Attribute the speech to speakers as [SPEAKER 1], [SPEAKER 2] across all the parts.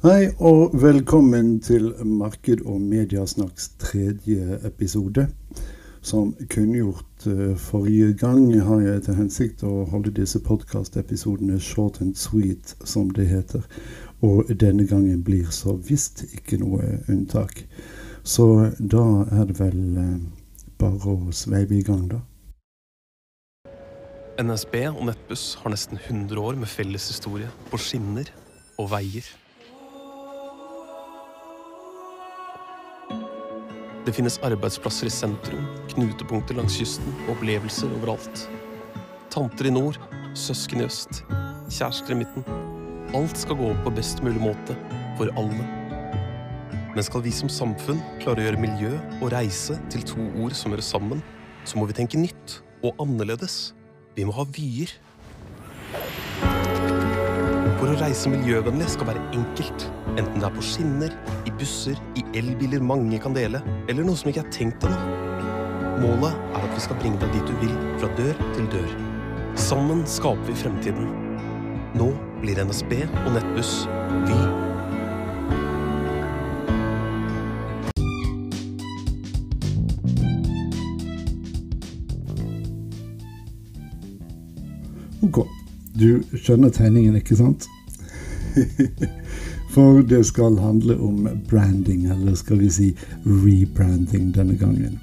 [SPEAKER 1] Hei og velkommen til Marked og mediasnakks tredje episode. Som kunngjort uh, forrige gang har jeg til hensikt å holde disse podkastepisodene short and sweet, som det heter. Og denne gangen blir så visst ikke noe unntak. Så da er det vel uh, bare å sveive i gang, da.
[SPEAKER 2] NSB og Nettbuss har nesten 100 år med felles historie på skinner og veier. Det finnes arbeidsplasser i sentrum, knutepunkter langs kysten opplevelser overalt. Tanter i nord, søsken i øst, kjærester i midten. Alt skal gå opp på best mulig måte for alle. Men skal vi som samfunn klare å gjøre miljø og reise til to ord som hører sammen, så må vi tenke nytt og annerledes. Vi må ha vyer. For å reise miljøvennlig skal være enkelt. Enten det er på skinner, i busser, i elbiler mange kan dele, eller noe som ikke er tenkt ennå. Målet er at vi skal bringe deg dit du vil, fra dør til dør. Sammen skaper vi fremtiden. Nå blir NSB og Nettbuss Vy.
[SPEAKER 1] Ok, du skjønner tegningen, ikke sant? For det skal handle om branding, eller skal vi si rebranding denne gangen.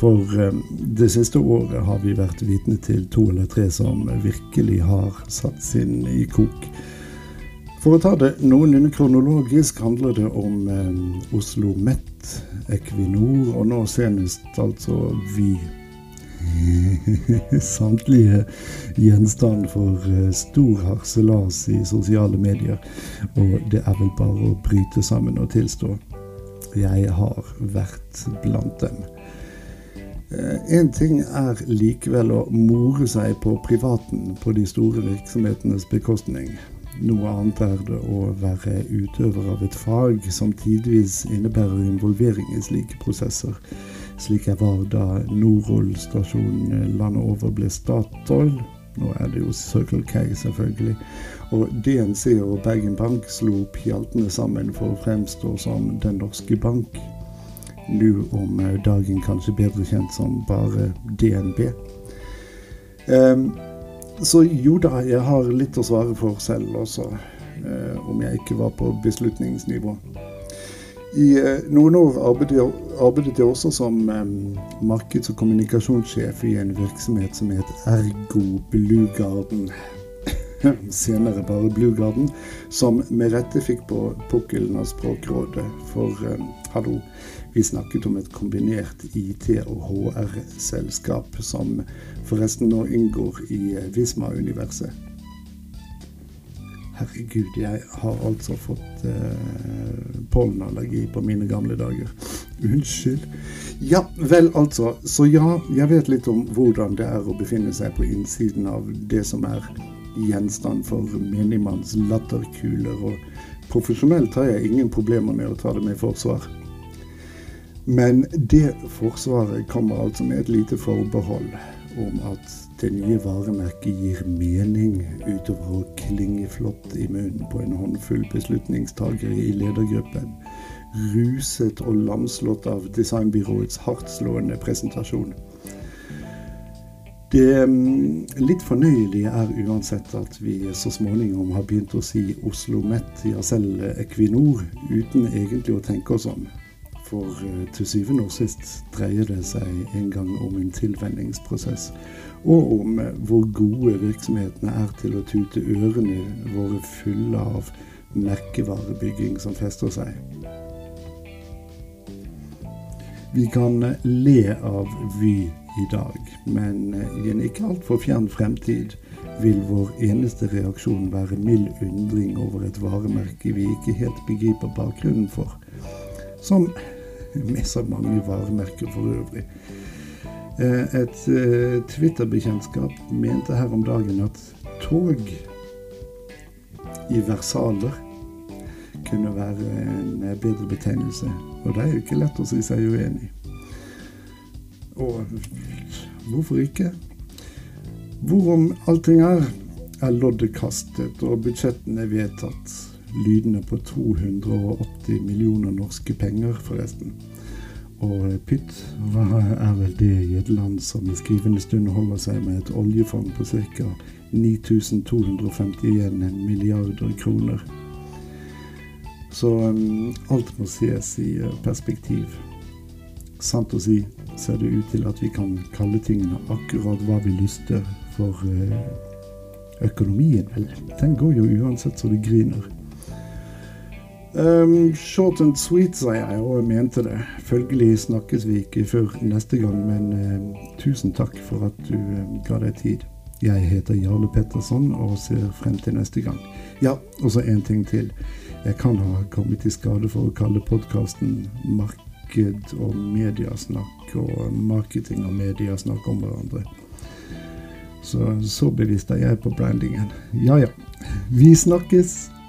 [SPEAKER 1] For um, det siste året har vi vært vitne til to eller tre som virkelig har satt sin i kok. For å ta det noenlunde kronologisk handler det om um, Oslo Met, Equinor og nå senest altså Vy Samtlige gjenstand for eh, stor harselas i sosiale medier. Og det er vel bare å bryte sammen og tilstå. Jeg har vært blant dem. Én eh, ting er likevel å more seg på privaten på de store virksomhetenes bekostning. Noe annet er det å være utøver av et fag som tidvis innebærer involvering i slike prosesser slik jeg var da Norol-stasjonen landet over ble Statoil. Nå er det jo Circle K, selvfølgelig. Og DNC og Bergen Bank slo pjaltene sammen for å fremstå som Den norske bank. Nå om dagen kanskje bedre kjent som bare DNB. Um, så jo da, jeg har litt å svare for selv også, uh, om jeg ikke var på beslutningsnivå. I eh, noen år arbeidet, jeg også som markeds- og kommunikasjonssjef i en virksomhet som het Ergo Blue Garden. Senere bare Blue Garden, som med rette fikk på pukkelen av Språkrådet. For hallo, vi snakket om et kombinert IT- og HR-selskap, som forresten nå inngår i eh, Visma-universet. Herregud, jeg har altså fått eh, pollenallergi på mine gamle dager. Unnskyld. Ja, vel altså. Så ja, jeg vet litt om hvordan det er å befinne seg på innsiden av det som er gjenstand for menigmanns latterkuler. Og profesjonelt har jeg ingen problemer med å ta det med forsvar. Men det forsvaret kommer altså med et lite forbehold om at det nye varemerket gir mening utover å klinge flott i munnen på en håndfull beslutningstagere i ledergruppen, ruset og lamslått av designbyråets hardtslående presentasjon. Det mm, litt fornøyelige er uansett at vi så småningom har begynt å si Oslo Met, ja selv Equinor, uten egentlig å tenke oss om. For eh, til syvende og sist dreier det seg en gang om en tilvenningsprosess. Og om eh, hvor gode virksomhetene er til å tute ørene våre fulle av merkevarebygging som fester seg. Vi kan eh, le av Vy i dag, men i en ikke altfor fjern fremtid vil vår eneste reaksjon være mild undring over et varemerke vi ikke helt begriper bakgrunnen for. Som med så mange varemerker for øvrig. Eh, et eh, Twitter-bekjentskap mente her om dagen at tog i versaler kunne være en eh, bedre betegnelse. Og det er jo ikke lett å si seg uenig. Og hvorfor ikke? Hvorom allting er, er loddet kastet og budsjettene vedtatt. Lydende på 280 millioner norske penger, forresten. Og pytt, hva er vel det i et land som i skrivende stund holder seg med et oljefond på ca. 9251 milliarder kroner. Så um, alt må ses i uh, perspektiv. Sant å si ser det ut til at vi kan kalle tingene akkurat hva vi lyster, for økonomien, vel, den går jo uansett så det griner. Um, short and sweet, sa jeg, og jeg mente det. Følgelig snakkes vi ikke før neste gang, men uh, tusen takk for at du uh, ga deg tid. Jeg heter Jarle Petterson og ser frem til neste gang. Ja, og så en ting til. Jeg kan ha kommet i skade for å kalle podkasten Marked og mediasnakk og marketing og mediasnakk om hverandre. Så så bevisst er jeg på brandingen. Ja ja. Vi snakkes!